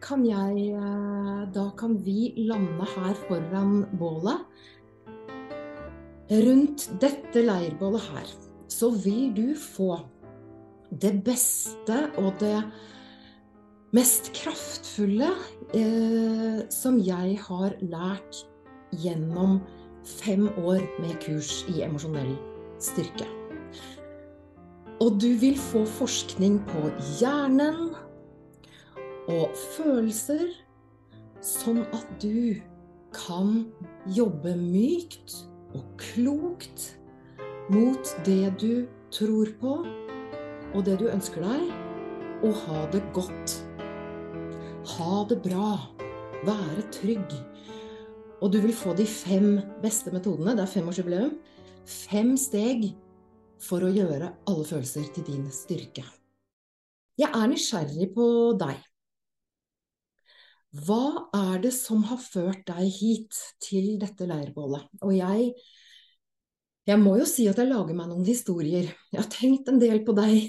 kan jeg eh, Da kan vi lande her foran bålet. Rundt dette leirbålet her så vil du få det beste og det mest kraftfulle eh, som jeg har lært gjennom fem år med kurs i emosjonell styrke. Og du vil få forskning på hjernen og følelser, sånn at du kan jobbe mykt og klokt mot det du tror på, og det du ønsker deg, og ha det godt. Ha det bra. Være trygg. Og du vil få de fem beste metodene. Det er femårsjubileum. Fem steg for å gjøre alle følelser til din styrke. Jeg er nysgjerrig på deg. Hva er det som har ført deg hit, til dette leirbålet? Og jeg, jeg må jo si at jeg lager meg noen historier. Jeg har tenkt en del på deg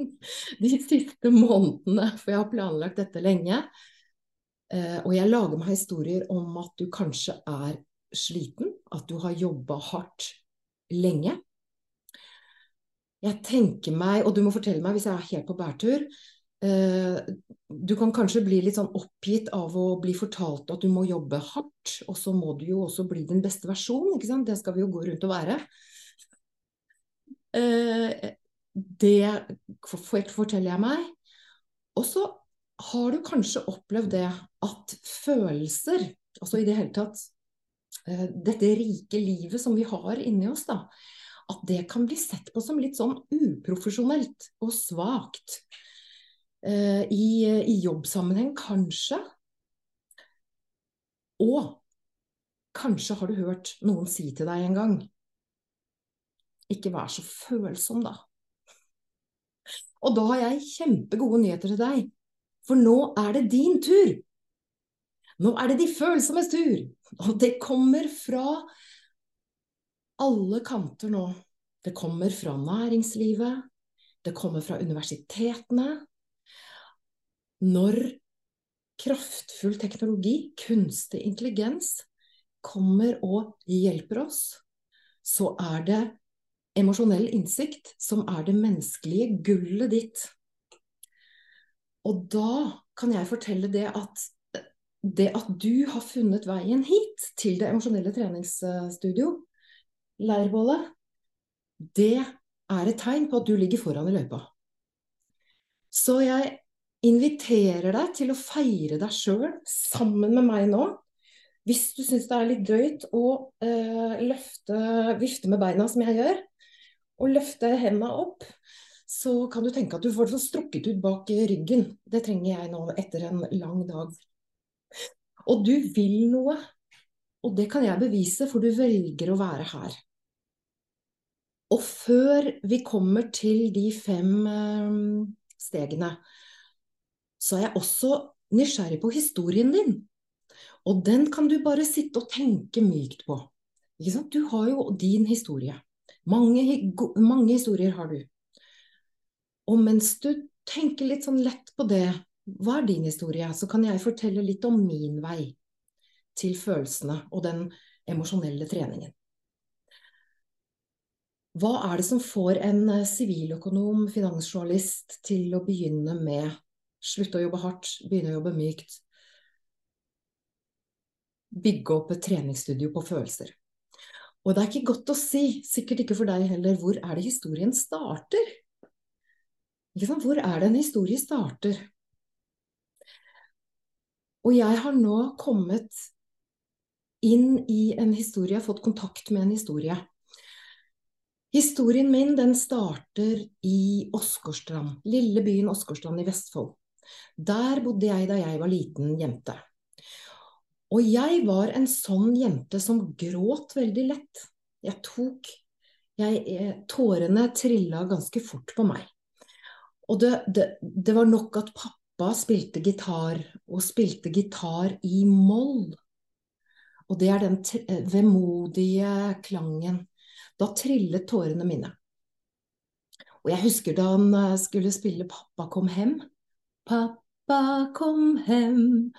de siste månedene, for jeg har planlagt dette lenge. Eh, og jeg lager meg historier om at du kanskje er sliten, at du har jobba hardt lenge. Jeg tenker meg, og du må fortelle meg hvis jeg er helt på bærtur Du kan kanskje bli litt sånn oppgitt av å bli fortalt at du må jobbe hardt, og så må du jo også bli din beste versjon, ikke sant? Det skal vi jo gå rundt og være. Eh, det forteller jeg meg. Og så har du kanskje opplevd det at følelser, altså i det hele tatt eh, dette rike livet som vi har inni oss, da, at det kan bli sett på som litt sånn uprofesjonelt og svakt. Eh, I, I jobbsammenheng kanskje. Og kanskje har du hørt noen si til deg en gang Ikke vær så følsom, da. Og da har jeg kjempegode nyheter til deg. For nå er det din tur. Nå er det de følsommes tur. Og det kommer fra alle kanter nå. Det kommer fra næringslivet. Det kommer fra universitetene. Når kraftfull teknologi, kunstig intelligens, kommer og hjelper oss, så er det emosjonell innsikt som er det menneskelige gullet ditt. Og da kan jeg fortelle det at det at du har funnet veien hit til det emosjonelle treningsstudio, leirbålet, det er et tegn på at du ligger foran i løypa. Så jeg inviterer deg til å feire deg sjøl sammen med meg nå. Hvis du syns det er litt drøyt å eh, løfte, vifte med beina som jeg gjør, og løfte henda opp, så kan du tenke at du får det sånn strukket ut bak ryggen. Det trenger jeg nå etter en lang dag. Og du vil noe. Og det kan jeg bevise, for du velger å være her. Og før vi kommer til de fem eh, stegene, så er jeg også nysgjerrig på historien din. Og den kan du bare sitte og tenke mykt på. Du har jo din historie. Mange, mange historier har du. Og mens du tenker litt sånn lett på det, hva er din historie, så kan jeg fortelle litt om min vei til følelsene og den emosjonelle treningen. Hva er det som får en eh, siviløkonom, finansjournalist, til å begynne med slutte å jobbe hardt, begynne å jobbe mykt, bygge opp et treningsstudio på følelser? Og det er ikke godt å si, sikkert ikke for deg heller, hvor er det historien starter? Hvor er det en historie starter? Og jeg har nå kommet inn i en historie, fått kontakt med en historie. Historien min den starter i Åsgårdstrand, lille byen Åsgårdstrand i Vestfold. Der bodde jeg da jeg var liten jente. Og jeg var en sånn jente som gråt veldig lett. Jeg tok jeg, eh, Tårene trilla ganske fort på meg. Og det, det, det, var nok at pappa spilte gitar, og spilte gitar i moll. Og det er den eh, vemodige klangen. Da trillet tårene mine. Og jeg husker da han eh, skulle spille 'Pappa kom hem'. Pappa kom hem.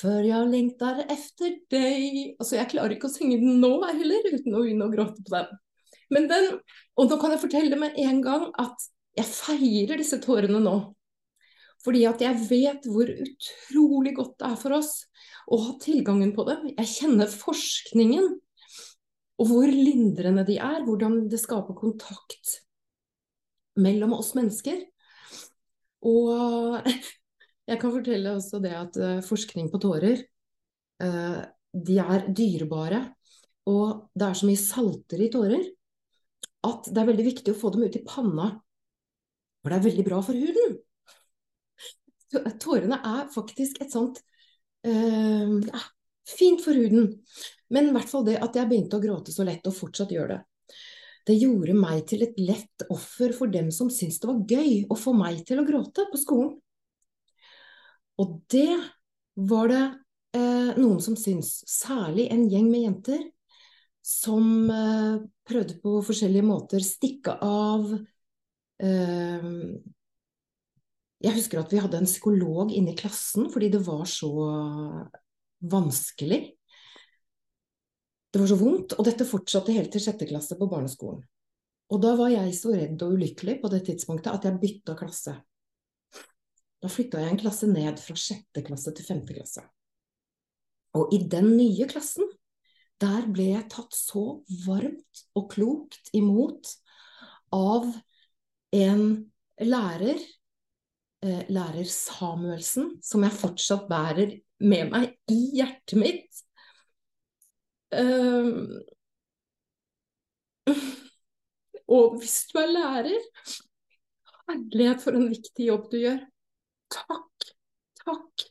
Før jeg lengter efter deg Altså, jeg klarer ikke å synge den nå heller, uten å begynne å gråte på den. Men den, og nå kan jeg fortelle med en gang at jeg feirer disse tårene nå. Fordi at jeg vet hvor utrolig godt det er for oss å ha tilgangen på det. Jeg kjenner forskningen, og hvor lindrende de er. Hvordan det skaper kontakt mellom oss mennesker. Og jeg kan fortelle også det at uh, forskning på tårer, uh, de er dyrebare. Og det er så mye salter i tårer at det er veldig viktig å få dem ut i panna. For det er veldig bra for huden. Tårene er faktisk et sånt uh, fint for huden. Men i hvert fall det at jeg begynte å gråte så lett, og fortsatt gjør det. Det gjorde meg til et lett offer for dem som syntes det var gøy å få meg til å gråte på skolen. Og det var det eh, noen som syntes, særlig en gjeng med jenter, som eh, prøvde på forskjellige måter stikke av eh, Jeg husker at vi hadde en psykolog inne i klassen fordi det var så vanskelig. Det var så vondt, og dette fortsatte helt til sjette klasse på barneskolen. Og da var jeg så redd og ulykkelig på det tidspunktet at jeg bytta klasse. Da flytta jeg en klasse ned fra sjette klasse til femte klasse. Og i den nye klassen, der ble jeg tatt så varmt og klokt imot av en lærer, eh, lærer Samuelsen, som jeg fortsatt bærer med meg i hjertet mitt. Um, og hvis du er lærer, herlighet for en viktig jobb du gjør. Takk, takk.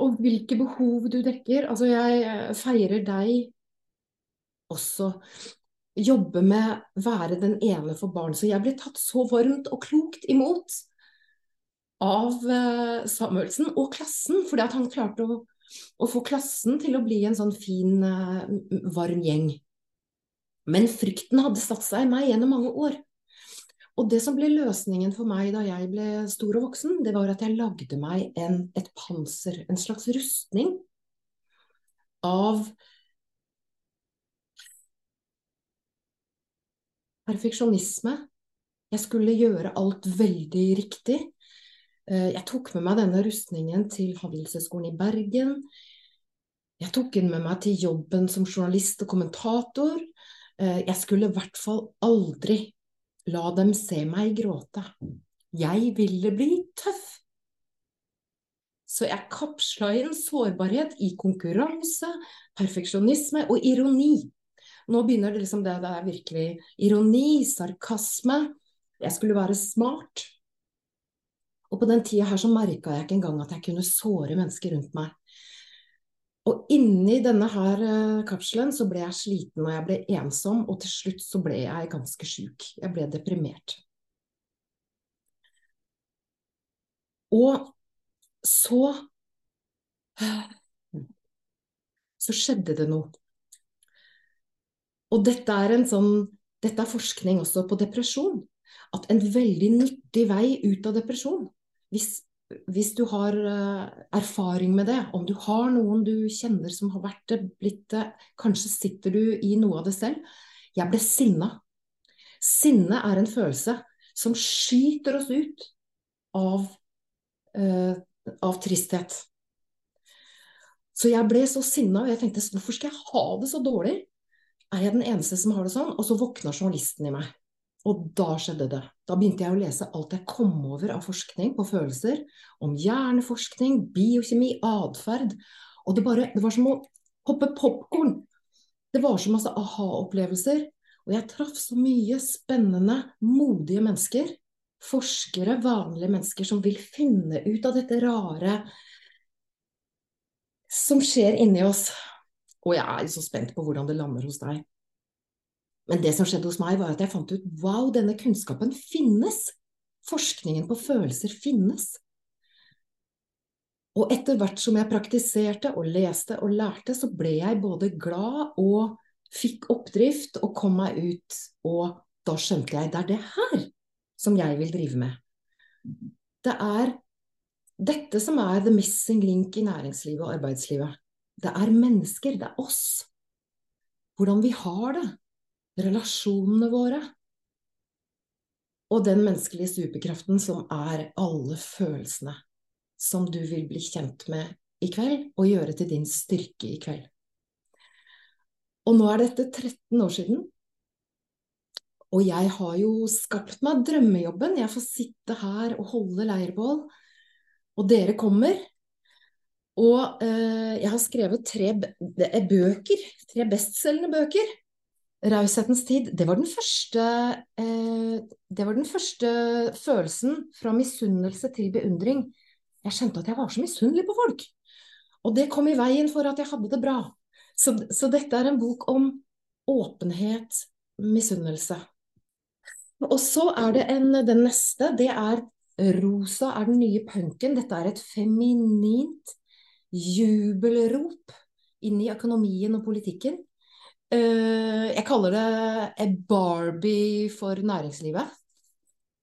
Og hvilke behov du dekker. Altså, jeg eh, feirer deg også. Jobbe med være den ene for barn. Så jeg ble tatt så varmt og klokt imot av uh, Samuelsen og klassen, fordi at han klarte å, å, få klassen til å bli en sånn fin, uh, varm gjeng. Men frykten hadde satt seg i meg gjennom mange år. Og det som ble løsningen for meg da jeg ble stor og voksen, det var at jeg lagde meg en, et panser, en slags rustning av perfeksjonisme. Jeg skulle gjøre alt veldig riktig. Eh, jeg tok med meg denne rustningen til Handelshøyskolen i Bergen. Jeg tok den med meg til jobben som journalist og kommentator. Eh, jeg skulle i hvert fall aldri La dem se meg gråte. Jeg ville bli tøff. Så jeg kapsla inn sårbarhet i konkurranse, perfeksjonisme og ironi. Nå begynner det liksom det, det er virkelig ironi, sarkasme. Jeg skulle være smart. Og på den tida her så merka jeg ikke engang at jeg kunne såre mennesker rundt meg. Og inni denne her uh, kapselen så ble jeg sliten og jeg ble ensom, og til slutt så ble jeg ganske sjuk. Jeg ble deprimert. Og så Så skjedde det noe. Og dette er en sånn Dette er forskning også på depresjon. At en veldig nyttig vei ut av depresjon, hvis hvis du har uh, erfaring med det, om du har noen du kjenner som har vært det, blitt det, kanskje sitter du i noe av det selv. Jeg ble sinna. Sinne er en følelse som skyter oss ut av, uh, av tristhet. Så jeg ble så sinna, og jeg tenkte hvorfor skal jeg ha det så dårlig? Er jeg den eneste som har det sånn? Og så våkna journalisten i meg. Og da skjedde det. Da begynte jeg å lese alt jeg kom over av forskning på følelser. Om hjerneforskning, biokjemi, atferd. Og det, bare, det var som å poppe popkorn. Det var så masse aha-opplevelser. Og jeg traff så mye spennende, modige mennesker. Forskere, vanlige mennesker som vil finne ut av dette rare som skjer inni oss. Og jeg er så spent på hvordan det lander hos deg. Men det som skjedde hos meg, var at jeg fant ut wow, denne kunnskapen finnes. Forskningen på følelser finnes. Og etter hvert som jeg praktiserte og leste og lærte, så ble jeg både glad og fikk oppdrift og kom meg ut. Og da skjønte jeg det er det her som jeg vil drive med. Det er dette som er the missing link i næringslivet og arbeidslivet. Det er mennesker, det er oss. Hvordan vi har det. Relasjonene våre. Og den menneskelige superkraften som er alle følelsene. Som du vil bli kjent med i kveld, og gjøre til din styrke i kveld. Og nå er dette 13 år siden. Og jeg har jo skapt meg drømmejobben. Jeg får sitte her og holde leirbål. Og dere kommer. Og eh, jeg har skrevet tre bøker. Tre bestselgende bøker. 'Raushetens tid'. Det var den første eh, Det var den første følelsen fra misunnelse til beundring. Jeg skjønte at jeg var så misunnelig på folk. Og det kom i veien for at jeg hadde det bra. Så, så dette er en bok om åpenhet, misunnelse. Og så er det en, den neste. Det er 'Rosa er den nye punken'. Dette er et feminint jubelrop inn i økonomien og politikken. Uh, jeg kaller det Barbie for næringslivet.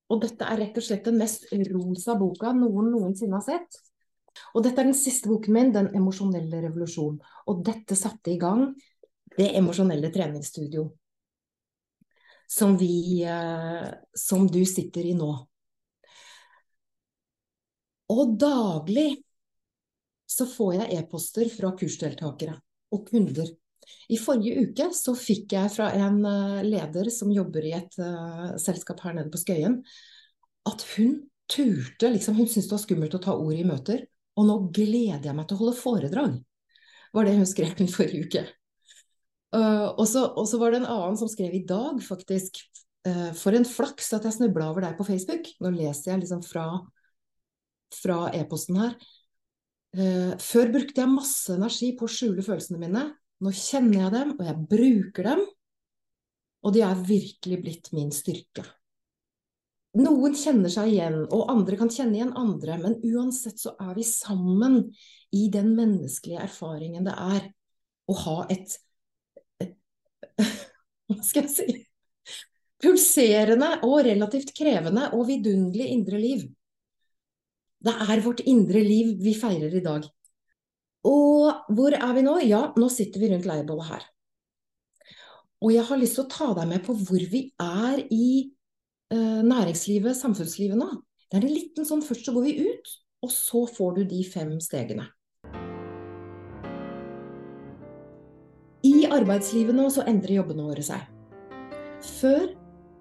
Og dette er rett og slett den mest rosa boka noen noensinne har sett. Og dette er den siste boken min, 'Den emosjonelle revolusjon'. Og dette satte i gang det emosjonelle treningsstudio som vi eh, Som du sitter i nå. Og daglig så får jeg e-poster fra kursdeltakere og kunder. I forrige uke så fikk jeg fra en eh, leder som jobber i et uh, selskap her nede på Skøyen, at hun turte liksom, Hun syntes det var skummelt å ta ordet i møter. Og nå gleder jeg meg til å holde foredrag, var det hun skrev i forrige uke. Uh, og, så, og, så, var det en annen som skrev i dag, faktisk. Uh, for en flaks at jeg snubla over deg på Facebook. Nå leser jeg liksom fra, fra e-posten her. Uh, før brukte jeg masse energi på å skjule følelsene mine. Nå kjenner jeg dem, og jeg bruker dem. Og de er virkelig blitt min styrke. Noen kjenner seg igjen, og andre kan kjenne igjen andre, men uansett så er vi sammen i den menneskelige erfaringen det er å ha et hva skal jeg si pulserende og relativt krevende og vidunderlig indre liv. Det er vårt indre liv vi feirer i dag. Og hvor er vi nå? Ja, nå sitter vi rundt leirbålet her. Og jeg har lyst til å ta deg med på hvor vi er i uh, næringslivet, samfunnslivet nå. Det er en liten sånn Først så går vi ut, og så får du de fem stegene. I arbeidslivet nå så endrer jobbene våre seg. Før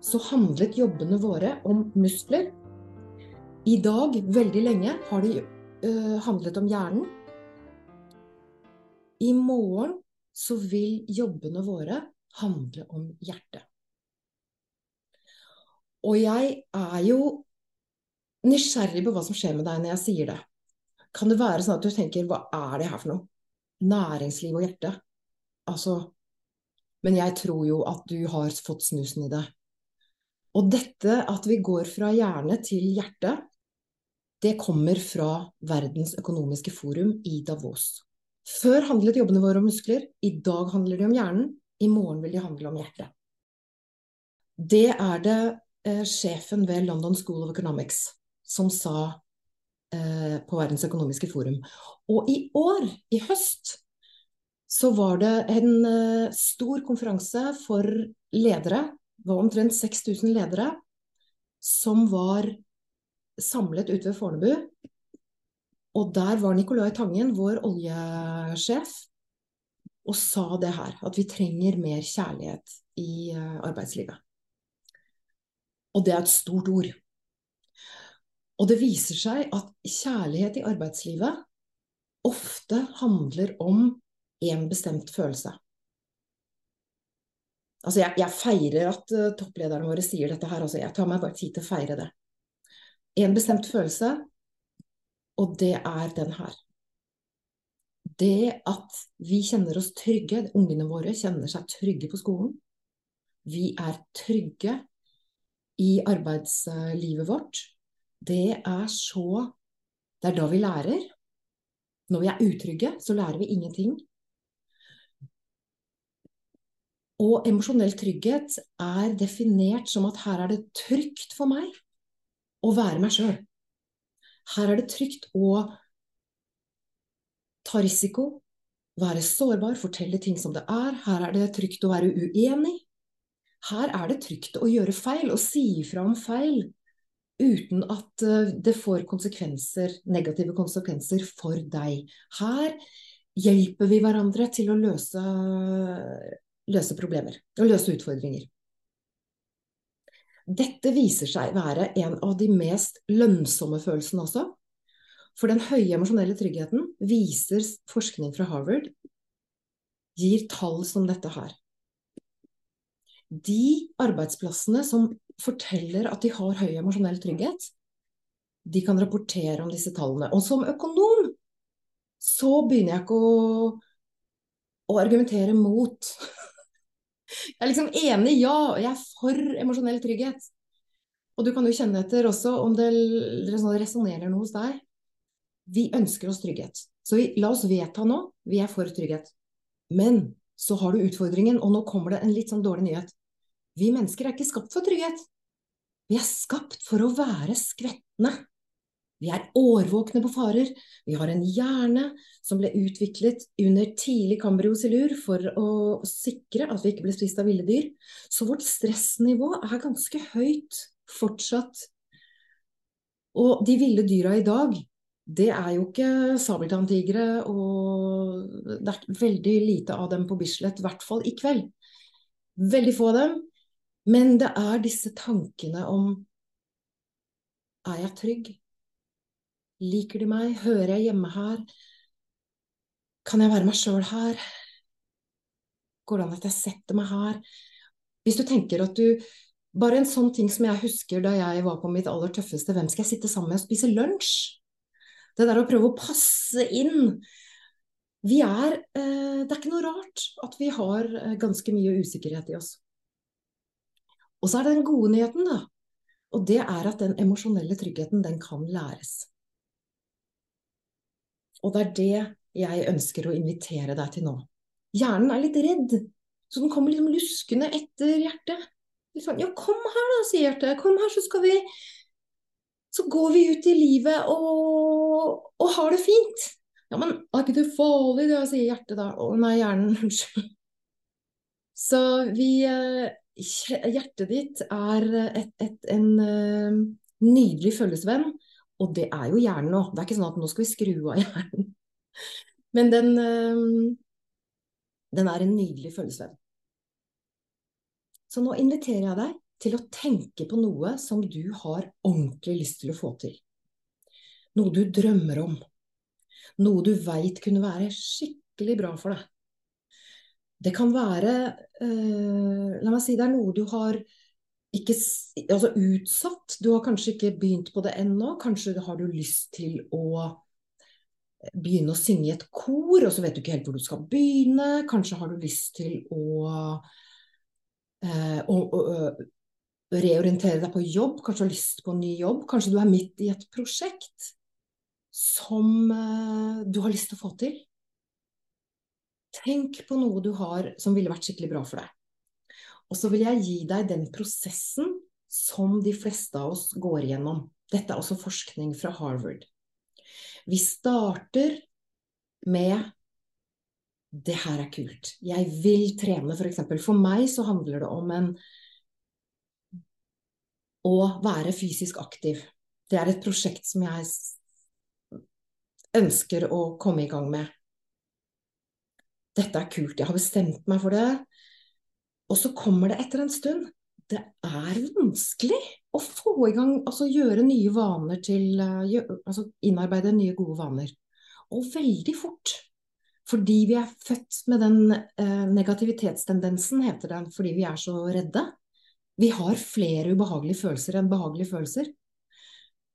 så handlet jobbene våre om muskler. I dag, veldig lenge, har de uh, handlet om hjernen. I morgen så vil jobbene våre handle om hjertet. Og jeg er jo nysgjerrig på hva som skjer med deg når jeg sier det. Kan det være sånn at du tenker hva er det her for noe? Næringsliv og hjerte. Altså Men jeg tror jo at du har fått snusen i det. Og dette at vi går fra hjerne til hjerte, det kommer fra Verdens økonomiske forum i Davos. Før handlet jobbene våre om muskler, i dag handler de om hjernen, i morgen vil de handle om hjertet. Det er det eh, sjefen ved London School of Economics som sa eh, på Verdens økonomiske forum. Og i år, i høst, så var det en eh, stor konferanse for ledere. Det var omtrent 6000 ledere som var samlet ute ved Fornebu. Og der var Nicolai Tangen, vår oljesjef, og sa det her. At vi trenger mer kjærlighet i uh, arbeidslivet. Og det er et stort ord. Og det viser seg at kjærlighet i arbeidslivet ofte handler om én bestemt følelse. Altså, jeg, jeg feirer at uh, topplederne våre sier dette her, altså. Jeg tar meg bare tid til å feire det. En bestemt følelse, og det er den her. Det at vi kjenner oss trygge, ungene våre kjenner seg trygge på skolen. Vi er trygge i arbeidslivet vårt. Det er så Det er da vi lærer. Når vi er utrygge, så lærer vi ingenting. Og emosjonell trygghet er definert som at her er det trygt for meg å være meg sjøl. Her er det trygt å ta risiko, være sårbar, fortelle ting som det er. Her er det trygt å være uenig. Her er det trygt å gjøre feil og si ifra om feil uten at eh, det får konsekvenser, negative konsekvenser for deg. Her hjelper vi hverandre til å løse, løse problemer og løse utfordringer. Dette viser seg være en av de mest lønnsomme følelsene også. For den høye emosjonelle tryggheten, viser forskning fra Harvard, gir tall som dette her. De arbeidsplassene som forteller at de har høy emosjonell trygghet, de kan rapportere om disse tallene. Og som økonom så begynner jeg ikke å, å argumentere mot. Jeg er liksom enig, ja, jeg er for emosjonell trygghet. Og du kan jo kjenne etter også om det resonnerer noe hos deg. Vi ønsker oss trygghet. Så vi, la oss vedta nå vi er for trygghet. Men så har du utfordringen, og nå kommer det en litt sånn dårlig nyhet. Vi mennesker er ikke skapt for trygghet. Vi er skapt for å være skvettende. Vi er årvåkne på farer. Vi har en hjerne som ble utviklet under tidlig kambriosilur for å sikre at vi ikke ble spist av ville dyr. Så vårt stressnivå er ganske høyt fortsatt. Og de ville dyra i dag, det er jo ikke sabeltanntigre, og det er veldig lite av dem på Bislett, i hvert fall i kveld. Veldig få av dem. Men det er disse tankene om Er jeg trygg? Liker de meg? Hører jeg hjemme her? Kan jeg være meg sjøl her? Går det an at jeg setter meg her? Hvis du tenker at du Bare en sånn ting som jeg husker da jeg var på mitt aller tøffeste, hvem skal jeg sitte sammen med og spise lunsj? Det der å prøve å passe inn. Vi er eh, Det er ikke noe rart at vi har eh, ganske mye usikkerhet i oss. Og så er det den gode nyheten, da. Og det er at den emosjonelle tryggheten, den kan læres. Og det er det jeg ønsker å invitere deg til nå. Hjernen er litt redd, så den kommer liksom luskende etter hjertet. Sånn, ja, kom her da, sier hjertet. Kom her, så skal vi Så går vi ut i livet og, og har det fint. Ja, men er ikke det farlig, det, sier hjertet da. Å nei, hjernen, unnskyld. Så vi eh, Hjertet ditt er et, et, en uh, nydelig følgesvenn, og det er jo hjernen nå. Det er ikke sånn at nå skal vi skru av hjernen. Men den, uh, den er en nydelig følelse. Så nå inviterer jeg deg til å tenke på noe som du har ordentlig lyst til å få til. Noe du drømmer om. Noe du veit kunne være skikkelig bra for deg. Det kan være eh, La meg si det er noe du har ikke altså utsatt. Du har kanskje ikke begynt på det ennå. Kanskje har du lyst til å begynne å synge i et kor, og så vet du ikke helt hvor du skal begynne. Kanskje har du lyst til å, eh, å, å, å reorientere deg på jobb. Kanskje har lyst på en ny jobb. Kanskje du er midt i et prosjekt som eh, du har lyst til å få til. Tenk på noe du har som ville vært skikkelig bra for deg. Og så vil jeg gi deg den prosessen som de fleste av oss går igjennom. Dette er også forskning fra Harvard. Vi starter med det her er kult. Jeg vil trene, f.eks. For, for meg så handler det om en å være fysisk aktiv. Det er et prosjekt som jeg ønsker å komme i gang med dette er kult, jeg har bestemt meg for det. Og så kommer det etter en stund. Det er vanskelig å få i gang, altså gjøre nye vaner til eh, Altså innarbeide nye, gode vaner. Og veldig fort. Fordi vi er født med den eh, negativitetstendensen, heter den, fordi vi er så redde. Vi har flere ubehagelige følelser enn behagelige følelser.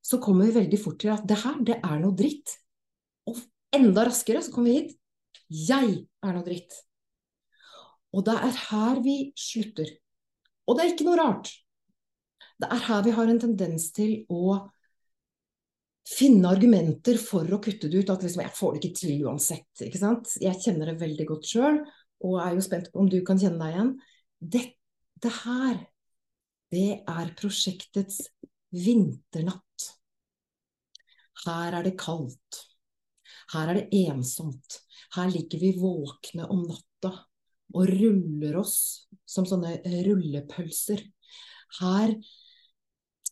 Så kommer vi veldig fort til at det her, det er noe dritt. Og enda raskere så kommer vi hit. Jeg er noe dritt. Og det er her vi slutter. Og det er ikke noe rart. Det er her vi har en tendens til å finne argumenter for å kutte det ut. At liksom, jeg får det ikke til uansett. Ikke sant? Jeg kjenner det veldig godt sjøl, og er jo spent på om du kan kjenne deg igjen. Dette her, det er prosjektets vinternatt. Her er det kaldt. Her er det ensomt. Her ligger vi våkne om natta og ruller oss som sånne rullepølser. Her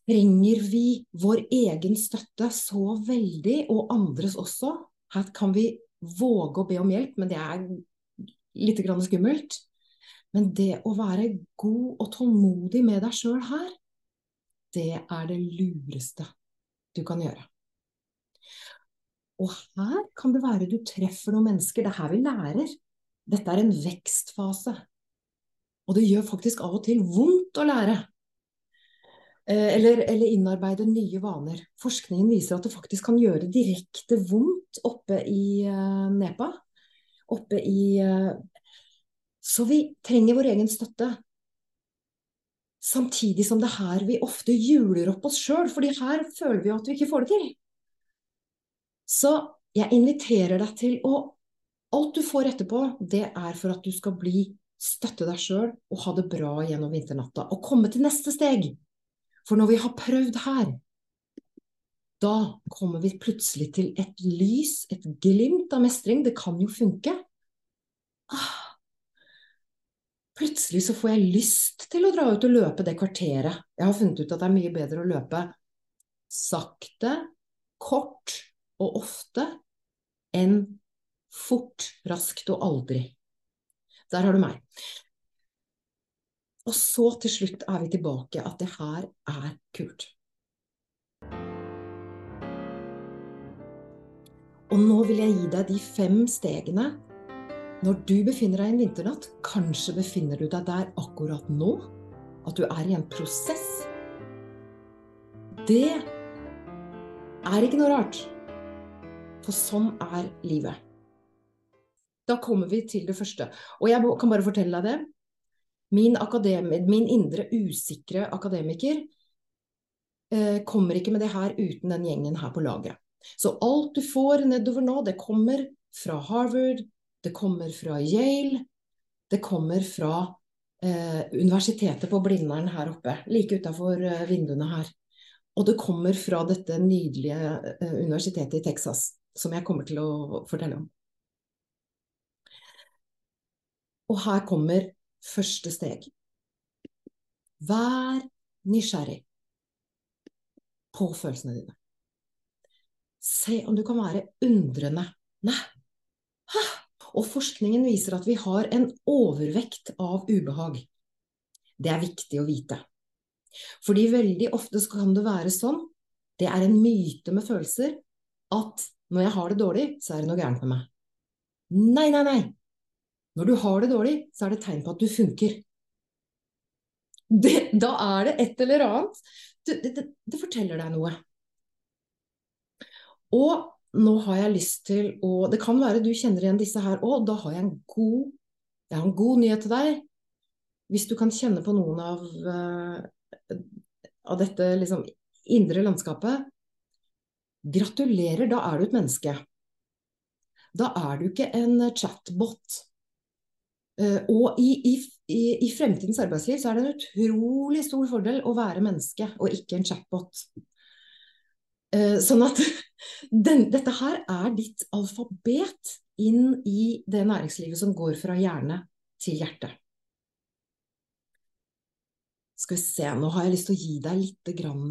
trenger vi vår egen støtte så veldig, og andres også. Her kan vi våge å be om hjelp, men det er litt skummelt. Men det å være god og tålmodig med deg sjøl her, det er det lureste du kan gjøre. Og her kan det være du treffer noen mennesker. Det er her vi lærer. Dette er en vekstfase. Og det gjør faktisk av og til vondt å lære. Eh, eller, eller, innarbeide nye vaner. Forskningen viser at det faktisk kan gjøre direkte vondt oppe i uh, nepa. Oppe i uh, Så vi trenger vår egen støtte. Samtidig som det er her vi ofte hjuler opp oss sjøl, fordi her føler vi at vi ikke får det til. Så jeg inviterer deg til å Alt du får etterpå, det er for at du skal bli støtte deg sjøl og ha det bra gjennom vinternatta. Og komme til neste steg. For når vi har prøvd her, da kommer vi plutselig til et lys, et glimt av mestring. Det kan jo funke. Ah, Plutselig så får jeg lyst til å dra ut og løpe det kvarteret. Jeg har funnet ut at det er mye bedre å løpe sakte, kort og ofte enn fort, raskt og aldri. Der har du meg. Og så til slutt er vi tilbake at det her er kult. Og nå vil jeg gi deg de fem stegene når du befinner deg i en vinternatt, kanskje befinner du deg der akkurat nå, at du er i en prosess. Det er ikke noe rart, for sånn er livet. Da kommer vi til det første. Og jeg kan bare fortelle deg det. Min, min indre usikre akademiker eh, kommer ikke med det her uten den gjengen her på laget. Så alt du får nedover nå, det kommer fra Harvard, det kommer fra Yale, det kommer fra eh, universitetet på Blindern her oppe, like utafor eh, vinduene her. Og det kommer fra dette nydelige eh, universitetet i Texas, som jeg kommer til å fortelle om. Og her kommer første steg. Vær nysgjerrig på følelsene dine. Se om du kan være undrende. Nei, og forskningen viser at vi har en overvekt av ubehag. Det er viktig å vite. Fordi veldig ofte kan det være sånn, det er en myte med følelser, at når jeg har det dårlig, så er det noe gærent med meg. Nei, nei, nei! Når du har det dårlig, så er det tegn på at du funker. Det, da er det et eller annet. Det, det, det forteller deg noe. Og nå har jeg lyst til å Det kan være du kjenner igjen disse her òg. Da har jeg en god, jeg har en god nyhet til deg. Hvis du kan kjenne på noen av, uh, av dette liksom, indre landskapet Gratulerer, da er du et menneske. Da er du ikke en chatbot. Uh, og i, i, i, fremtidens arbeidsliv så er det en utrolig stor fordel å være menneske og ikke en chatbot. Uh, sånn at den, dette her er ditt alfabet inn i det næringslivet som går fra hjerne til hjerte. Skal vi se, nå har jeg lyst til å gi deg litt grann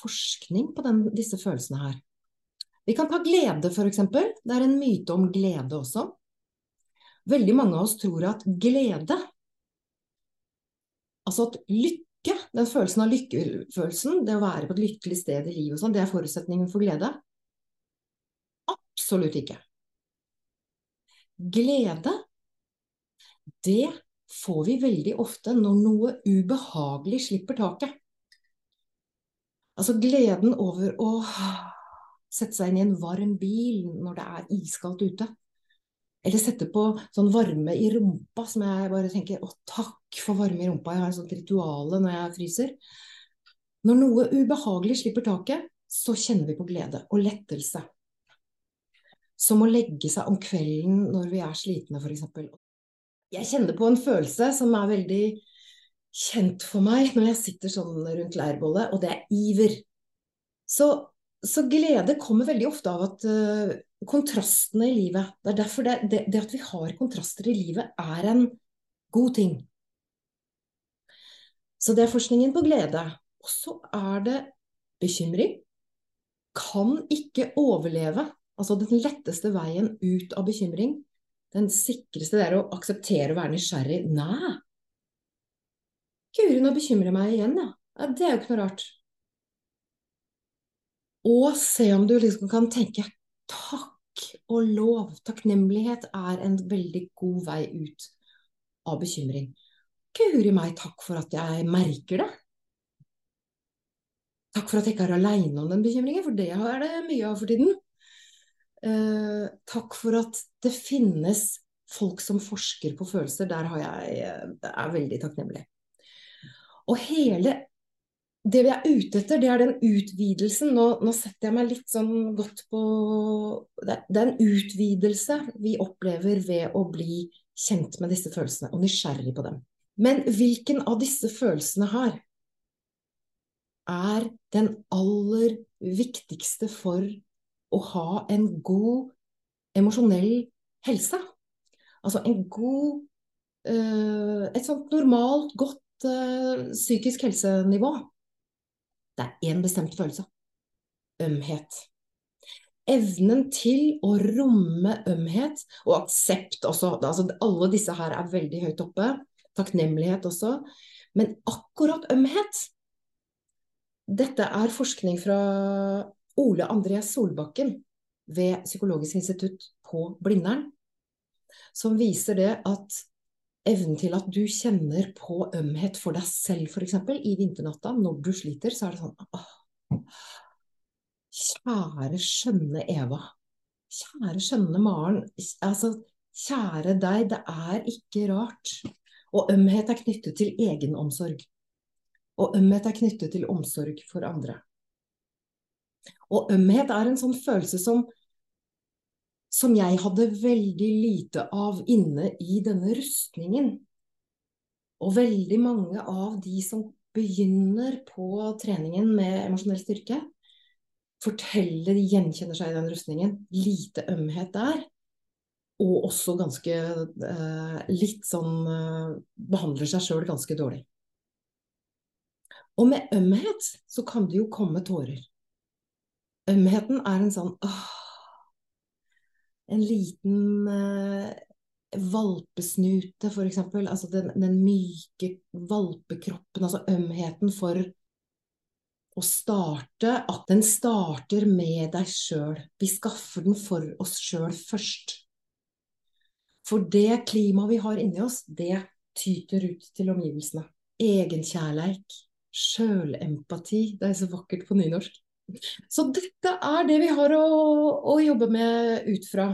forskning på den, disse følelsene her. Vi kan ta glede, f.eks. Det er en myte om glede også. Veldig mange av oss tror at glede, altså at lykke den følelsen av lykkefølelsen, det å være på et lykkelig sted i livet og sånn, det er forutsetningen for glede. Absolutt ikke. Glede, det får vi veldig ofte når noe ubehagelig slipper taket. Altså gleden over å sette seg inn i en varm bil når det er iskaldt ute. Eller sette på sånn varme i rumpa, som jeg bare tenker å takk for varme i rumpa, jeg har et sånt ritual når jeg fryser. Når noe ubehagelig slipper taket, så kjenner vi på glede og lettelse som å legge seg om kvelden når vi er slitne, f.eks. Jeg kjenner på en følelse som er veldig kjent for meg når jeg sitter sånn rundt leirbålet, og det er iver. Så så glede kommer veldig ofte av at uh, kontrastene i livet Det er derfor det, det, det, at vi har kontraster i livet, er en god ting. Så det er forskningen på glede. Og så er det bekymring. Kan ikke overleve. Altså den letteste veien ut av bekymring. Den sikreste det er å akseptere å være nysgjerrig. Nei. Guri, nå bekymrer meg igjen, ja. ja. Det er jo ikke noe rart. Og se om du liksom kan tenke og lov. Takknemlighet er en veldig god vei ut av bekymring. Guri meg, takk for at jeg merker det. Takk for at jeg ikke er aleine om den bekymringen, for det er det mye av for tiden. Eh, takk for at det finnes folk som forsker på følelser. Der har jeg, det er veldig takknemlig. Og hele det vi er ute etter, det er den utvidelsen. Nå, nå, setter jeg meg litt sånn godt på Det, er en utvidelse vi opplever ved å bli kjent med disse følelsene og nysgjerrig på dem. Men hvilken av disse følelsene her er den aller viktigste for å ha en god emosjonell helse? Altså en god øh, Et sånt normalt, godt øh, psykisk helsenivå. Det er én bestemt følelse. Ømhet. Evnen til å romme ømhet, og aksept også. Altså, alle disse her er veldig høyt oppe. Takknemlighet også. Men akkurat ømhet Dette er forskning fra Ole André Solbakken ved Psykologisk institutt på Blindern, som viser det at evnen til at du kjenner på ømhet for deg selv, f.eks. i vinternatta, når du sliter, så er det sånn åh, Kjære, skjønne Eva. Kjære, skjønne Maren. Altså, kjære deg, det er ikke rart. Og ømhet er knyttet til egenomsorg. Og ømhet er knyttet til omsorg for andre. Og ømhet er en sånn følelse som som jeg hadde veldig lite av inne i denne rustningen. Og veldig mange av de som begynner på treningen med emosjonell styrke, forteller de gjenkjenner seg i den rustningen. Lite ømhet der. Og også ganske eh, litt sånn eh, Behandler seg sjøl ganske dårlig. Og med ømhet så kan det jo komme tårer. Ømheten er en sånn åh, en liten eh, valpesnute, f.eks. Altså den, den, myke valpekroppen, altså ømheten for å starte. At den starter med deg sjøl. Vi skaffer den for oss sjøl først. For det klimaet vi har inni oss, det tyter ut til omgivelsene. Egenkjærleik, sjølempati. Det er så vakkert på nynorsk. Så dette er det vi har å, å jobbe med ut fra.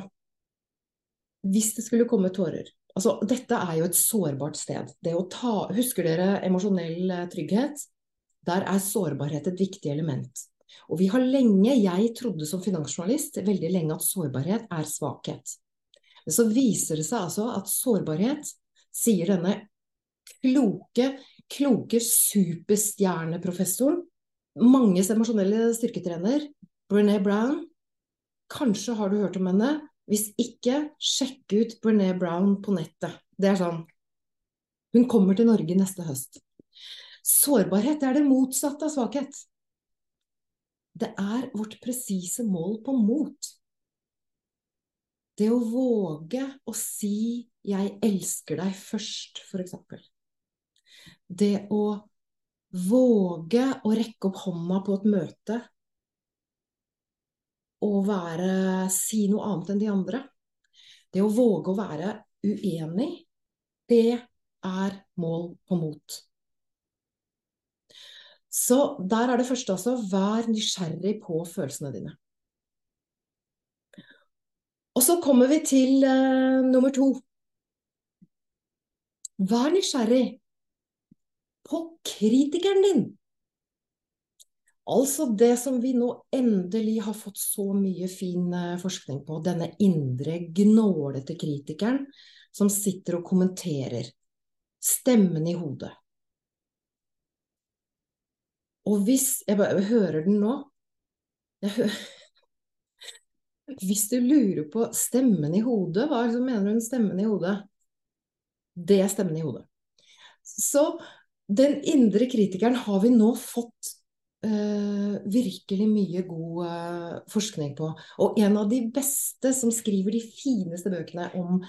Hvis det skulle komme tårer. Altså, dette er jo et sårbart sted. Ta, husker dere emosjonell eh, trygghet? Der er sårbarhet et viktig element. Og vi har lenge, jeg trodde som finansjournalist veldig lenge at sårbarhet er svakhet. Men så viser det seg altså at sårbarhet, sier denne kloke, kloke superstjerneprofessoren manges emosjonelle styrketrener, Brené Brown. Kanskje har du hørt om henne. Hvis ikke, sjekk ut Brené Brown på nettet. Det er sånn Hun kommer til Norge neste høst. Sårbarhet er det motsatte av svakhet. Det er vårt presise mål på mot. Det å våge å si 'jeg elsker deg' først, f.eks. Det å Våge å rekke opp hånda på et møte og være, si noe annet enn de andre. Det å våge å være uenig, det er mål på mot. Så der er det første altså vær nysgjerrig på følelsene dine. Og så kommer vi til uh, nummer to. Vær nysgjerrig på kritikeren din. Altså det som vi nå endelig har fått så mye fin eh, forskning på, denne indre, gnålete kritikeren som sitter og kommenterer. Stemmen i hodet. Og hvis Jeg bare hører den nå. Hvis du lurer på stemmen i hodet, hva er det mener du med stemmen i hodet? Det er stemmen i hodet. Så den indre kritikeren har vi nå fått uh, virkelig mye god uh, forskning på. Og en av de beste som skriver de fineste bøkene om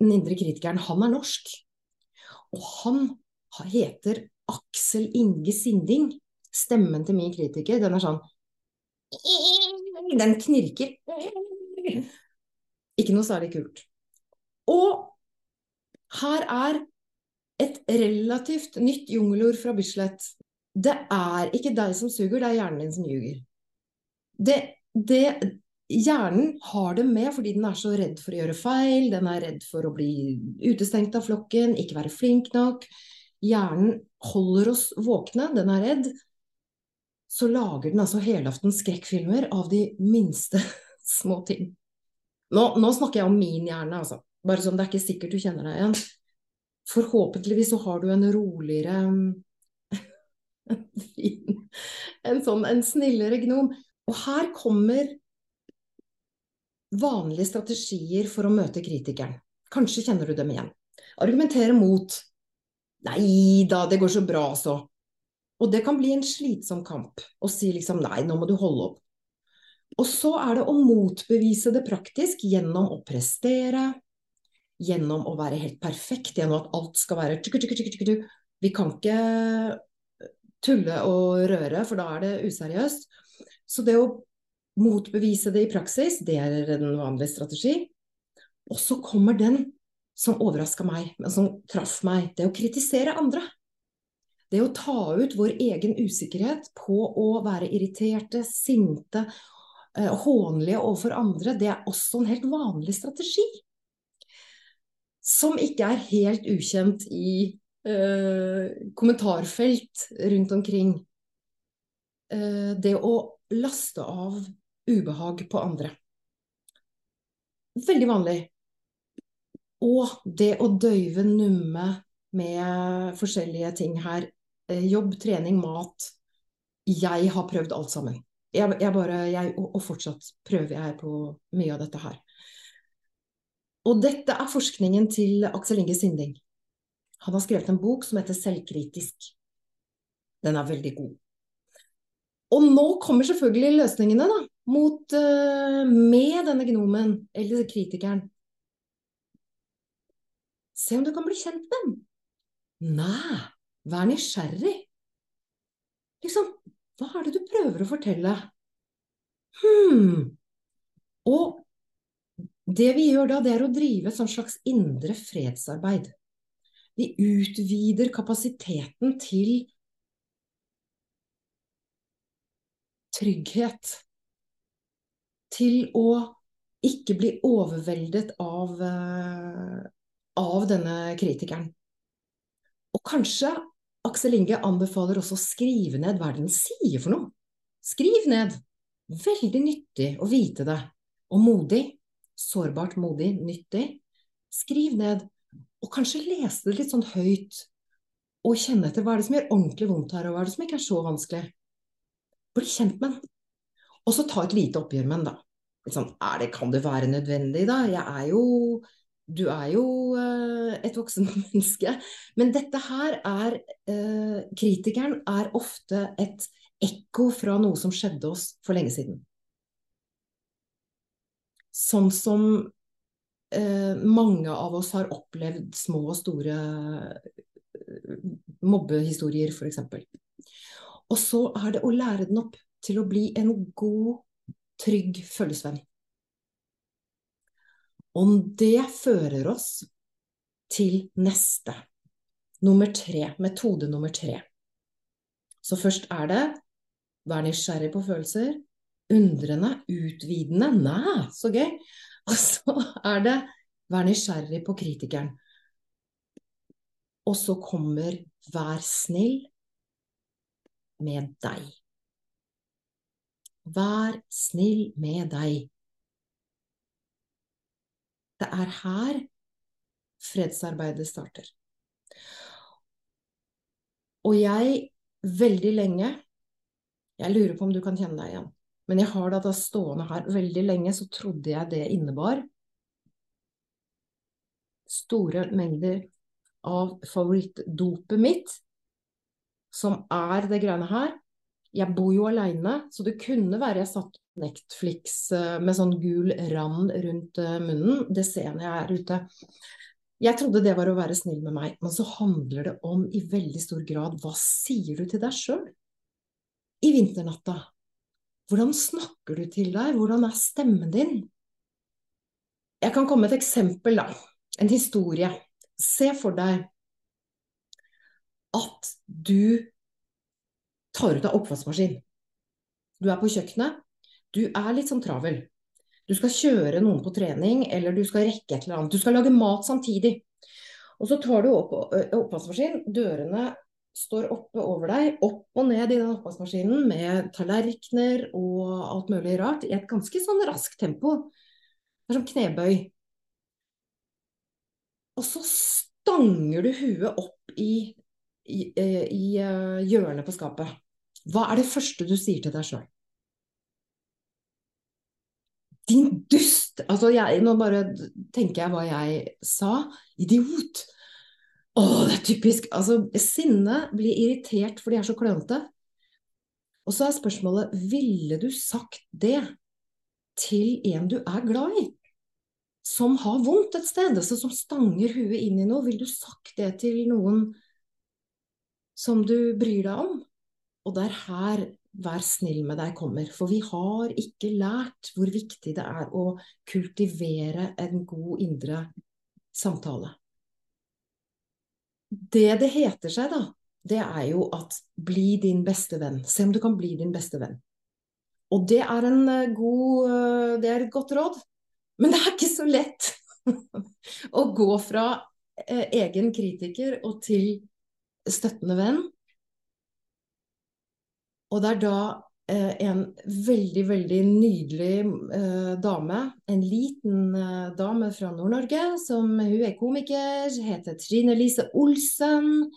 den indre kritikeren, han er norsk. Og han heter Aksel Inge Sinding. Stemmen til min kritiker, den er sånn Den knirker. Ikke noe særlig kult. Og her er et relativt nytt jungelord fra Bislett. Det er ikke deg som suger, det er hjernen din som ljuger. Det, det, hjernen har det med fordi den er så redd for å gjøre feil, den er redd for å bli utestengt av flokken, ikke være flink nok. Hjernen holder oss våkne, den er redd. Så lager den altså helaftens skrekkfilmer av de minste små ting. Nå, nå, snakker jeg om min hjerne, altså. Bare sånn, det er ikke sikkert du kjenner deg igjen. Forhåpentligvis så har du en roligere en sånn en snillere gnom. Og her kommer vanlige strategier for å møte kritikeren. Kanskje kjenner du dem igjen. Argumentere mot. Nei da, det går så bra, så. Og det kan bli en slitsom kamp å si liksom nei, nå må du holde opp. Og så er det å motbevise det praktisk gjennom å prestere, gjennom å være helt perfekt, gjennom at alt skal være tjuk, tjuk, tjuk. Vi kan ikke tulle og røre, for da er det useriøst. Så det å motbevise det i praksis, det er en vanlig strategi. Og så kommer den som overraska meg, men som traff meg. Det å kritisere andre. Det å ta ut vår egen usikkerhet på å være irriterte, sinte, eh, hånlige overfor andre, det er også en helt vanlig strategi. Som ikke er helt ukjent i eh, kommentarfelt rundt omkring. Eh, det å laste av ubehag på andre. Veldig vanlig. Og det å døyve numme med forskjellige ting her. Eh, jobb, trening, mat. Jeg har prøvd alt sammen. Jeg, jeg bare, jeg, og fortsatt prøver jeg på mye av dette her. Og dette er forskningen til Aksel Inge Sinding. Han har skrevet en bok som heter Selvkritisk. Den er veldig god. Og nå kommer selvfølgelig løsningene, da, mot, uh, med denne gnomen, eller kritikeren. Se om du kan bli kjent med den. Nei, vær nysgjerrig. Liksom, hva er det du prøver å fortelle? Hm. Og det vi gjør da, det er å drive et slags indre fredsarbeid. Vi utvider kapasiteten til trygghet. Til å ikke bli overveldet av, uh, av denne kritikeren. Og kanskje Aksel Inge anbefaler også å skrive ned hva den sier for noe. Skriv ned. Veldig nyttig å vite det. Og modig. Sårbart, modig, nyttig. Skriv ned og kanskje lese det litt sånn høyt, og kjenne etter hva er det som gjør ordentlig vondt her, og hva er det som ikke er så vanskelig. Bli kjent med den. Og så ta et lite oppgjør med den, da. Sånn, er det, kan det være nødvendig, da? Jeg er jo Du er jo uh, et voksen menneske. Men dette her er uh, Kritikeren er ofte et ekko fra noe som skjedde oss for lenge siden. Sånn som eh, mange av oss har opplevd små og store eh, mobbehistorier, f.eks. Og så er det å lære den opp til å bli en god, trygg følgesvenn. Og det fører oss til neste. Nummer tre. Metode nummer tre. Så først er det vær nysgjerrig på følelser. Undrende, utvidende. Nei, så gøy! Og så er det vær nysgjerrig på kritikeren. Og så kommer vær snill med deg. Vær snill med deg. Det er her fredsarbeidet starter. Og jeg, veldig lenge Jeg lurer på om du kan kjenne deg igjen. Men jeg har det stående her veldig lenge, så trodde jeg det innebar store mengder av favorittdopet mitt, som er det greiene her. Jeg bor jo aleine, så det kunne være jeg satt Netflix eh, med sånn gul rand rundt eh, munnen. Det ser jeg når jeg er ute. Jeg trodde det var å være snill med meg, men så handler det om i veldig stor grad hva sier du til deg sjøl i vinternatta? Hvordan snakker du til deg? Hvordan er stemmen din? Jeg kan komme med et eksempel, da. En historie. Se for deg at du tar ut av oppvaskmaskin. Du er på kjøkkenet. Du er litt sånn travel. Du skal kjøre noen på trening, eller du skal rekke et eller annet. Du skal lage mat samtidig. Og så tar du opp oppvaskmaskin. Dørene står oppe over deg, opp og ned i den oppvaskmaskinen med tallerkener og alt mulig rart i et ganske sånn raskt tempo. Det er som knebøy. Og så stanger du huet opp i, i, i hjørnet på skapet. Hva er det første du sier til deg sjøl? Din dust! Altså, jeg, nå bare tenker jeg hva jeg sa. Idiot! Å, det er typisk! Altså, sinne blir irritert for de er så klønete. Og så er spørsmålet, ville du sagt det til en du er glad i? Som har vondt et sted, altså som stanger huet inn i noe. Ville du sagt det til noen som du bryr deg om? Og det er her vær snill med deg kommer. For vi har ikke lært hvor viktig det er å kultivere en god indre samtale. Det det heter seg, da, det er jo at bli din beste venn. Se om du kan bli din beste venn. Og det er en eh, god eh, Det er et godt råd. Men det er ikke så lett å gå fra eh, egen kritiker og til støttende venn. Og det er da en veldig, veldig nydelig eh, dame, en liten eh, dame fra Nord-Norge, som hun er komiker, heter Trine Lise Olsen.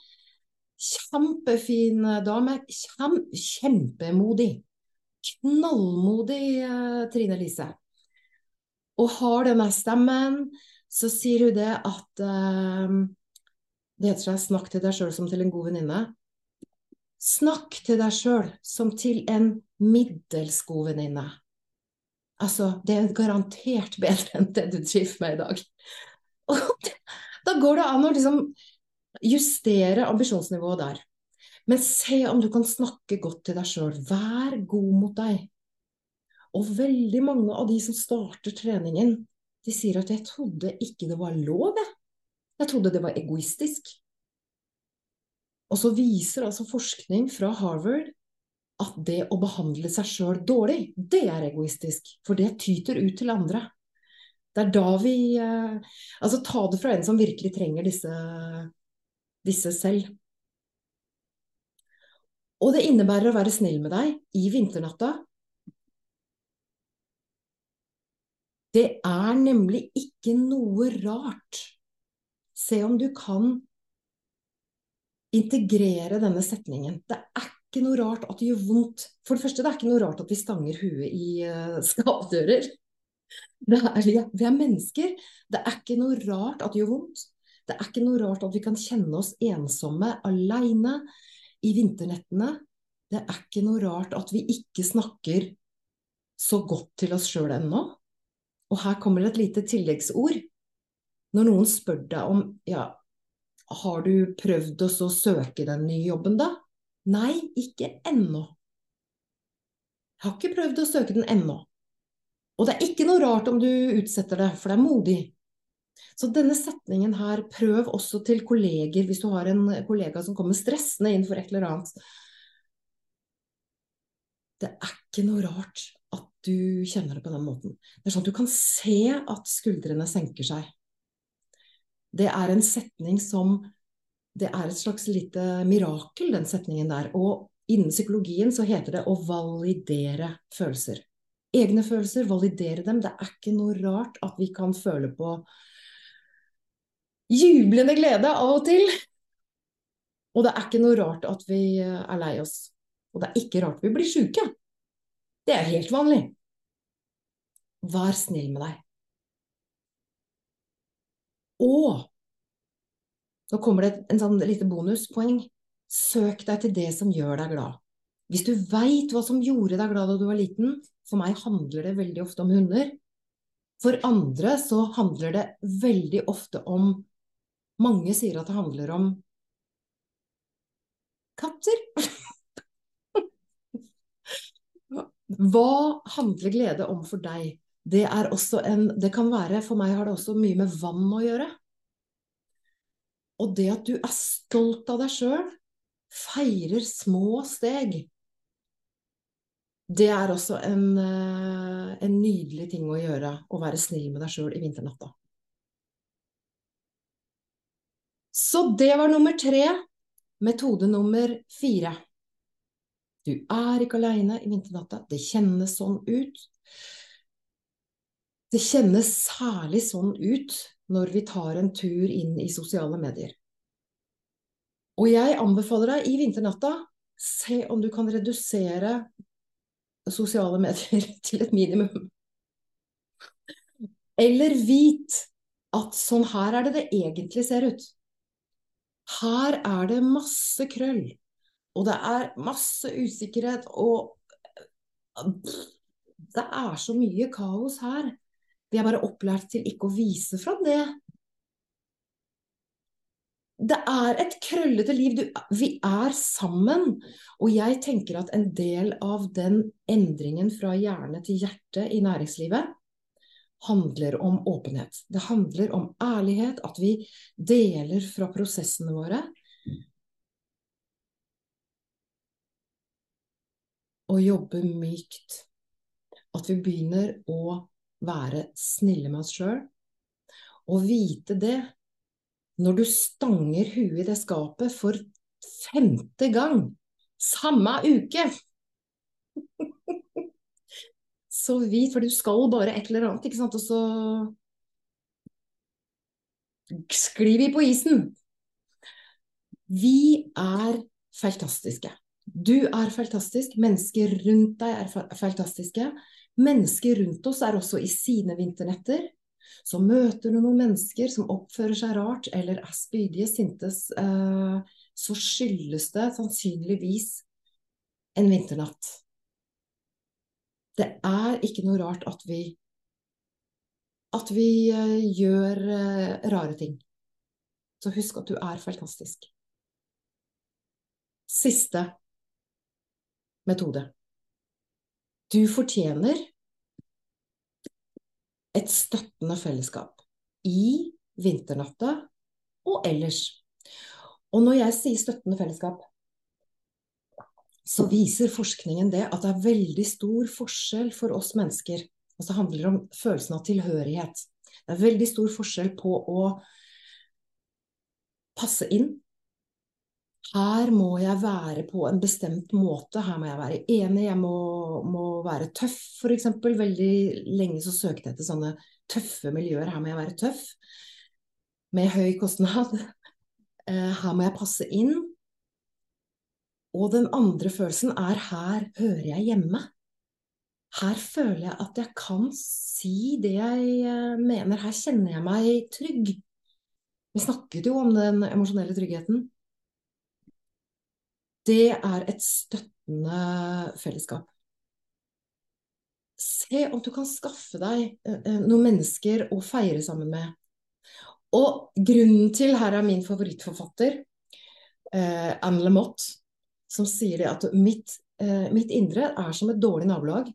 Kjempefin dame. Kjem, kjempemodig. Knallmodig eh, Trine Lise. Og har denne stemmen, så sier hun det at eh, Det heter seg 'snakk til deg sjøl som til en god venninne'. Snakk til deg sjøl som til en middels god venninne. Altså, det er garantert bedre enn det du driver med i dag. Og da går det an å liksom justere ambisjonsnivået der. Men se om du kan snakke godt til deg sjøl. Vær god mot deg. Og veldig mange av de som starter treningen, de sier at 'jeg trodde ikke det var lov', jeg. Jeg trodde det var egoistisk. Og så viser altså forskning fra Harvard at det å behandle seg sjøl dårlig, det er egoistisk. For det tyter ut til andre. Det er da vi eh, Altså ta det fra en som virkelig trenger disse, disse selv. Og det innebærer å være snill med deg i vinternatta. Det er nemlig ikke noe rart. Se om du kan integrere denne setningen. Det er ikke noe rart at det gjør vondt. For det første, det er ikke noe rart at vi stanger huet i uh, skapdører. Er, vi, er, vi er mennesker. Det er ikke noe rart at det gjør vondt. Det er ikke noe rart at vi kan kjenne oss ensomme, aleine, i vinternettene. Det er ikke noe rart at vi ikke snakker så godt til oss sjøl ennå. Og her kommer det et lite tilleggsord. Når noen spør deg om ja, har du prøvd å søke den nye jobben, da? Nei, ikke ennå. Jeg har ikke prøvd å søke den ennå. Og det er ikke noe rart om du utsetter det, for det er modig. Så denne setningen her, prøv også til kolleger hvis du har en kollega som kommer stressende inn for et eller annet. Det er ikke noe rart at du kjenner det på den måten. Det er sånn at du kan se at skuldrene senker seg det er en setning som Det er et slags lite mirakel, den setningen der. Og innen psykologien så heter det å validere følelser. Egne følelser, validere dem. Det er ikke noe rart at vi kan føle på jublende glede av og til. Og det er ikke noe rart at vi er lei oss. Og det er ikke rart vi blir sjuke. Det er helt vanlig. Vær snill med deg. Og nå kommer det en sånn lite bonuspoeng. Søk deg til det som gjør deg glad. Hvis du veit hva som gjorde deg glad da du var liten, for meg handler det veldig ofte om hunder. For andre så handler det veldig ofte om Mange sier at det handler om katter. Hva handler glede om for deg? Det er også en Det kan være For meg har det også mye med vann å gjøre. Og det at du er stolt av deg sjøl, feirer små steg, det er også en, eh, en, nydelig ting å gjøre. Å være snill med deg sjøl i vinternatta. Så det var nummer tre. Metode nummer fire. Du er ikke aleine i vinternatta. Det kjennes sånn ut. Det kjennes særlig sånn ut når vi tar en tur inn i sosiale medier. Og jeg anbefaler deg i vinternatta, se om du kan redusere sosiale medier til et minimum. Eller vit at sånn her er det det egentlig ser ut. Her er det masse krøll, og det er masse usikkerhet, og det er så mye kaos her. Vi er bare opplært til ikke å vise fram det. Det er et krøllete liv. Du, vi er sammen. Og jeg tenker at en del av den endringen fra hjerne til hjerte i næringslivet handler om åpenhet. Det handler om ærlighet, at vi deler fra prosessene våre. Og jobber mykt. At vi begynner å være snille med oss sjøl. Og vite det når du stanger huet i det skapet for femte gang samme uke Så vidt, for du skal bare et eller annet, ikke sant, og så sklir vi på isen. Vi er fantastiske. Du er fantastisk, mennesker rundt deg er fantastiske. Mennesker rundt oss er også i sine vinternetter. Så møter du noen mennesker som oppfører seg rart eller er spydige, sintes, eh, så skyldes det sannsynligvis en vinternatt. Det er ikke noe rart at vi at vi eh, gjør eh, rare ting. Så husk at du er fantastisk. Siste metode. Du fortjener et støttende fellesskap i vinternatta og ellers. Og når jeg sier støttende fellesskap, så viser forskningen det at det er veldig stor forskjell for oss mennesker. Altså det handler om følelsen av tilhørighet. Det er veldig stor forskjell på å passe inn her må jeg være på en bestemt måte, her må jeg være enig, jeg må, må være tøff f.eks. Veldig lenge så søkte jeg etter sånne tøffe miljøer. Her må jeg være tøff, med høy kostnad. Eh, her må jeg passe inn. Og den andre følelsen er her hører jeg hjemme. Her føler jeg at jeg kan si det jeg eh, mener. Her kjenner jeg meg trygg. Vi snakket jo om den emosjonelle tryggheten det er et støttende fellesskap. Se om du kan skaffe deg eh, eh, noen mennesker å feire sammen med. Og grunnen til Her er min favorittforfatter, eh, Anne Lamotte, som sier det at mitt, eh, mitt, indre er som et dårlig nabolag.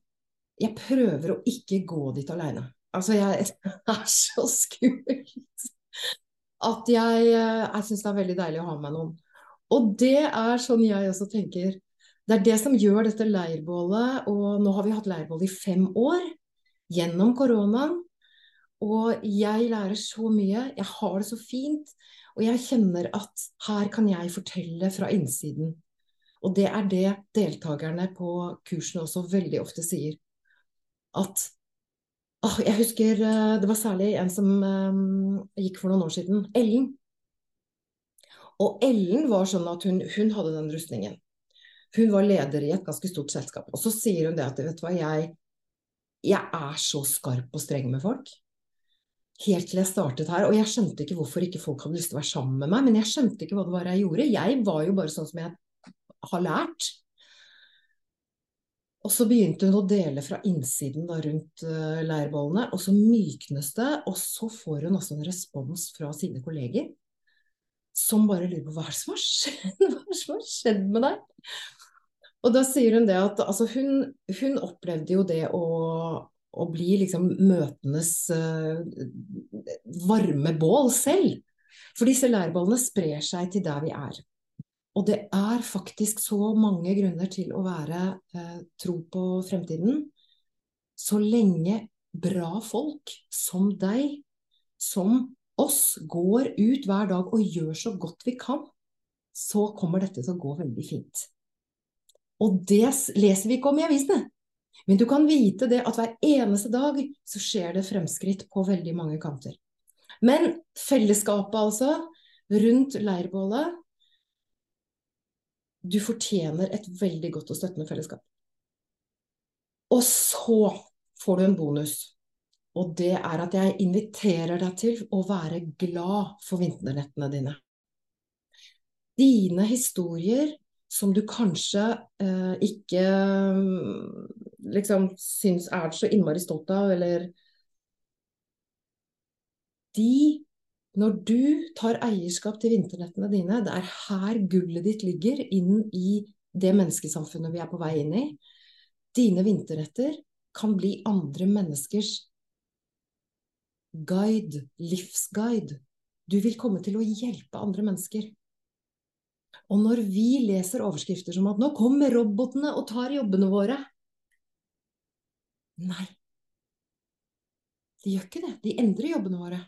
Jeg prøver å ikke gå dit aleine. Altså, jeg er så skummelt at jeg, eh, jeg syns det er veldig deilig å ha med meg noen. Og det er sånn jeg også tenker. Det er det som gjør dette leirbålet, og nå har vi hatt leirbål i fem år, gjennom koronaen. Og jeg lærer så mye, jeg har det så fint, og jeg kjenner at her kan jeg fortelle fra innsiden. Og det er det deltakerne på kursene også veldig ofte sier. At å, Jeg husker eh, det var særlig en som um, gikk for noen år siden. Ellen. Og Ellen var sånn at hun, hun hadde den rustningen. Hun var leder i et ganske stort selskap. Og så sier hun det at vet du hva, jeg, jeg er så skarp og streng med folk. Helt til jeg startet her. Og jeg skjønte ikke hvorfor ikke folk hadde lyst til å være sammen med meg. Men jeg skjønte ikke hva det var jeg gjorde. Jeg var jo bare sånn som jeg har lært. Og så begynte hun å dele fra innsiden da, rundt uh, leirbollene, og så myknes det. Og så får hun også en respons fra sine kolleger som bare lurer på hva som har skjedd, hva som har skjedd med deg? Og da sier hun det at altså, hun, hun, opplevde jo det å, å bli liksom møtenes uh, varme bål selv. For disse leirbålene sprer seg til der vi er. Og det er faktisk så mange grunner til å være uh, tro på fremtiden. Så lenge bra folk som deg, som oss, går ut hver dag og gjør så godt vi kan, så kommer dette til å gå veldig fint. Og det leser vi ikke om i avisene. Men du kan vite det at hver eneste dag så skjer det fremskritt på veldig mange kanter. Men fellesskapet, altså, rundt leirbålet, du fortjener et veldig godt og støttende fellesskap. Og så får du en bonus. Og det er at jeg inviterer deg til å være glad for vinternettene dine. Dine historier som du kanskje eh, ikke liksom syns er så innmari stolt av, eller De når du tar eierskap til vinternettene dine, det er her gullet ditt ligger inn i det menneskesamfunnet vi er på vei inn i. Dine vinternetter kan bli andre menneskers guide, livsguide. Du vil komme til å hjelpe andre mennesker. Og når vi leser overskrifter som at 'nå kommer robotene og tar jobbene våre' Nei. De gjør ikke det. De endrer jobbene våre.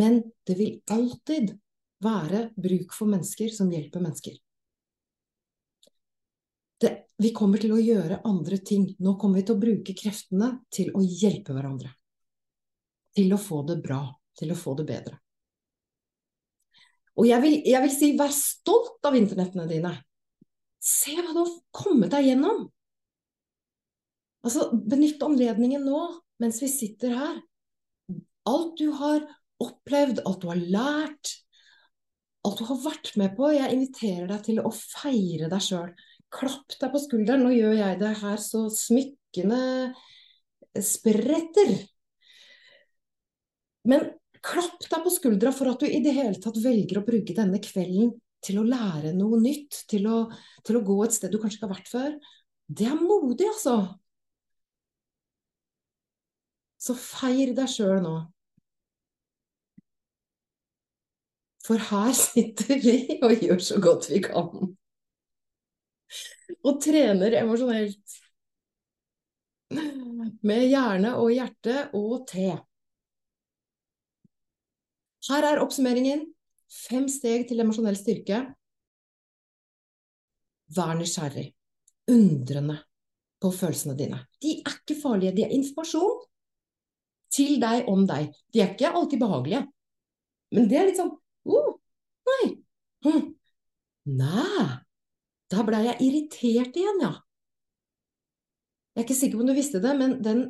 Men det vil alltid være bruk for mennesker som hjelper mennesker. Det, vi kommer til å gjøre andre ting. Nå kommer vi til å bruke kreftene til å hjelpe hverandre. Til å få det bra. Til å få det bedre. Og jeg vil, jeg vil si, vær stolt av internettene dine. Se hva du har kommet deg gjennom. Altså, benytt anledningen nå, mens vi sitter her. Alt du har opplevd, alt du har lært, alt du har vært med på. Jeg inviterer deg til å feire deg sjøl. Klapp deg på skulderen. Nå gjør jeg det her så smykkene spretter. Men klapp deg på skuldra for at du i det hele tatt velger å bruke denne kvelden til å lære noe nytt, til å, til å gå et sted du kanskje ikke har vært før. Det er modig, altså. Så feir deg sjøl nå. For her sitter vi og gjør så godt vi kan. Og trener emosjonelt. Med hjerne og hjerte og te. Her er oppsummeringen. Fem steg til emosjonell styrke. Vær nysgjerrig. Undrende på følelsene dine. De er ikke farlige, de er informasjon til deg om deg. De er ikke alltid behagelige. Men det er litt sånn oh, nei. Hm. Nei. Da blei jeg irritert igjen, ja. Jeg er ikke sikker på om du visste det, men den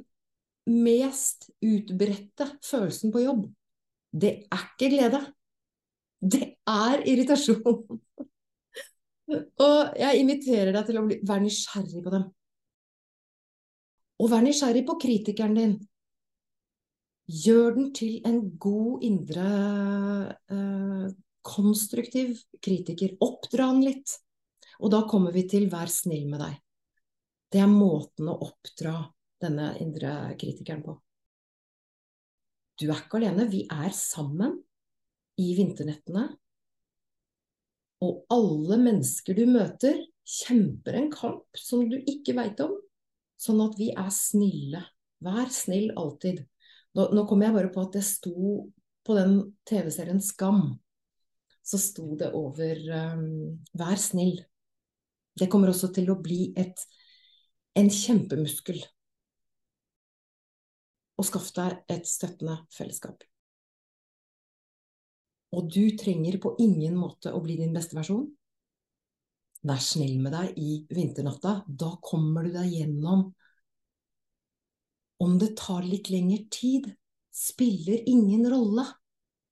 mest utbredte følelsen på jobb, det er ikke glede. Det er irritasjon. Og jeg inviterer deg til å bli, være nysgjerrig på dem. Og vær nysgjerrig på kritikeren din. Gjør den til en god indre eh, konstruktiv kritiker. Oppdra den litt. Og da kommer vi til vær snill med deg. Det er måten å oppdra denne indre kritikeren på. Du er ikke alene. Vi er sammen i vinternettene. Og alle mennesker du møter, kjemper en kamp som du ikke veit om. Sånn at vi er snille. Vær snill alltid. Nå, nå kom jeg bare på at det sto på den TV-serien Skam, så sto det over um, Vær snill. Det kommer også til å bli et, en kjempemuskel. Og skaff deg et støttende fellesskap. Og du trenger på ingen måte å bli din beste versjon. vær snill med deg i vinternatta. Da kommer du deg gjennom. Om det tar litt lengre tid, spiller ingen rolle.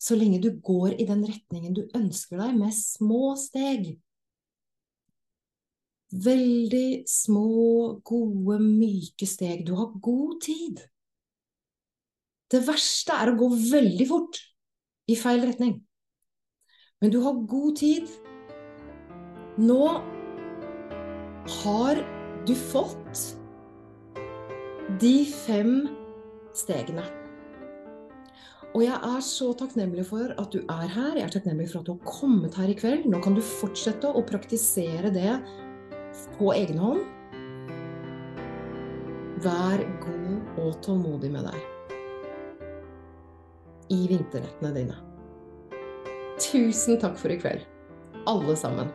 Så lenge du går i den retningen du ønsker deg, med små steg. Veldig små, gode, myke steg. Du har god tid. Det verste er å gå veldig fort i feil retning. Men du har god tid. Nå har du fått de fem stegene. Og jeg er så takknemlig for at du er her. Jeg er takknemlig for at du har kommet her i kveld. Nå kan du fortsette å praktisere det på egen hånd. Vær god og tålmodig med deg i vinternettene dine. Tusen takk for i kveld, alle sammen.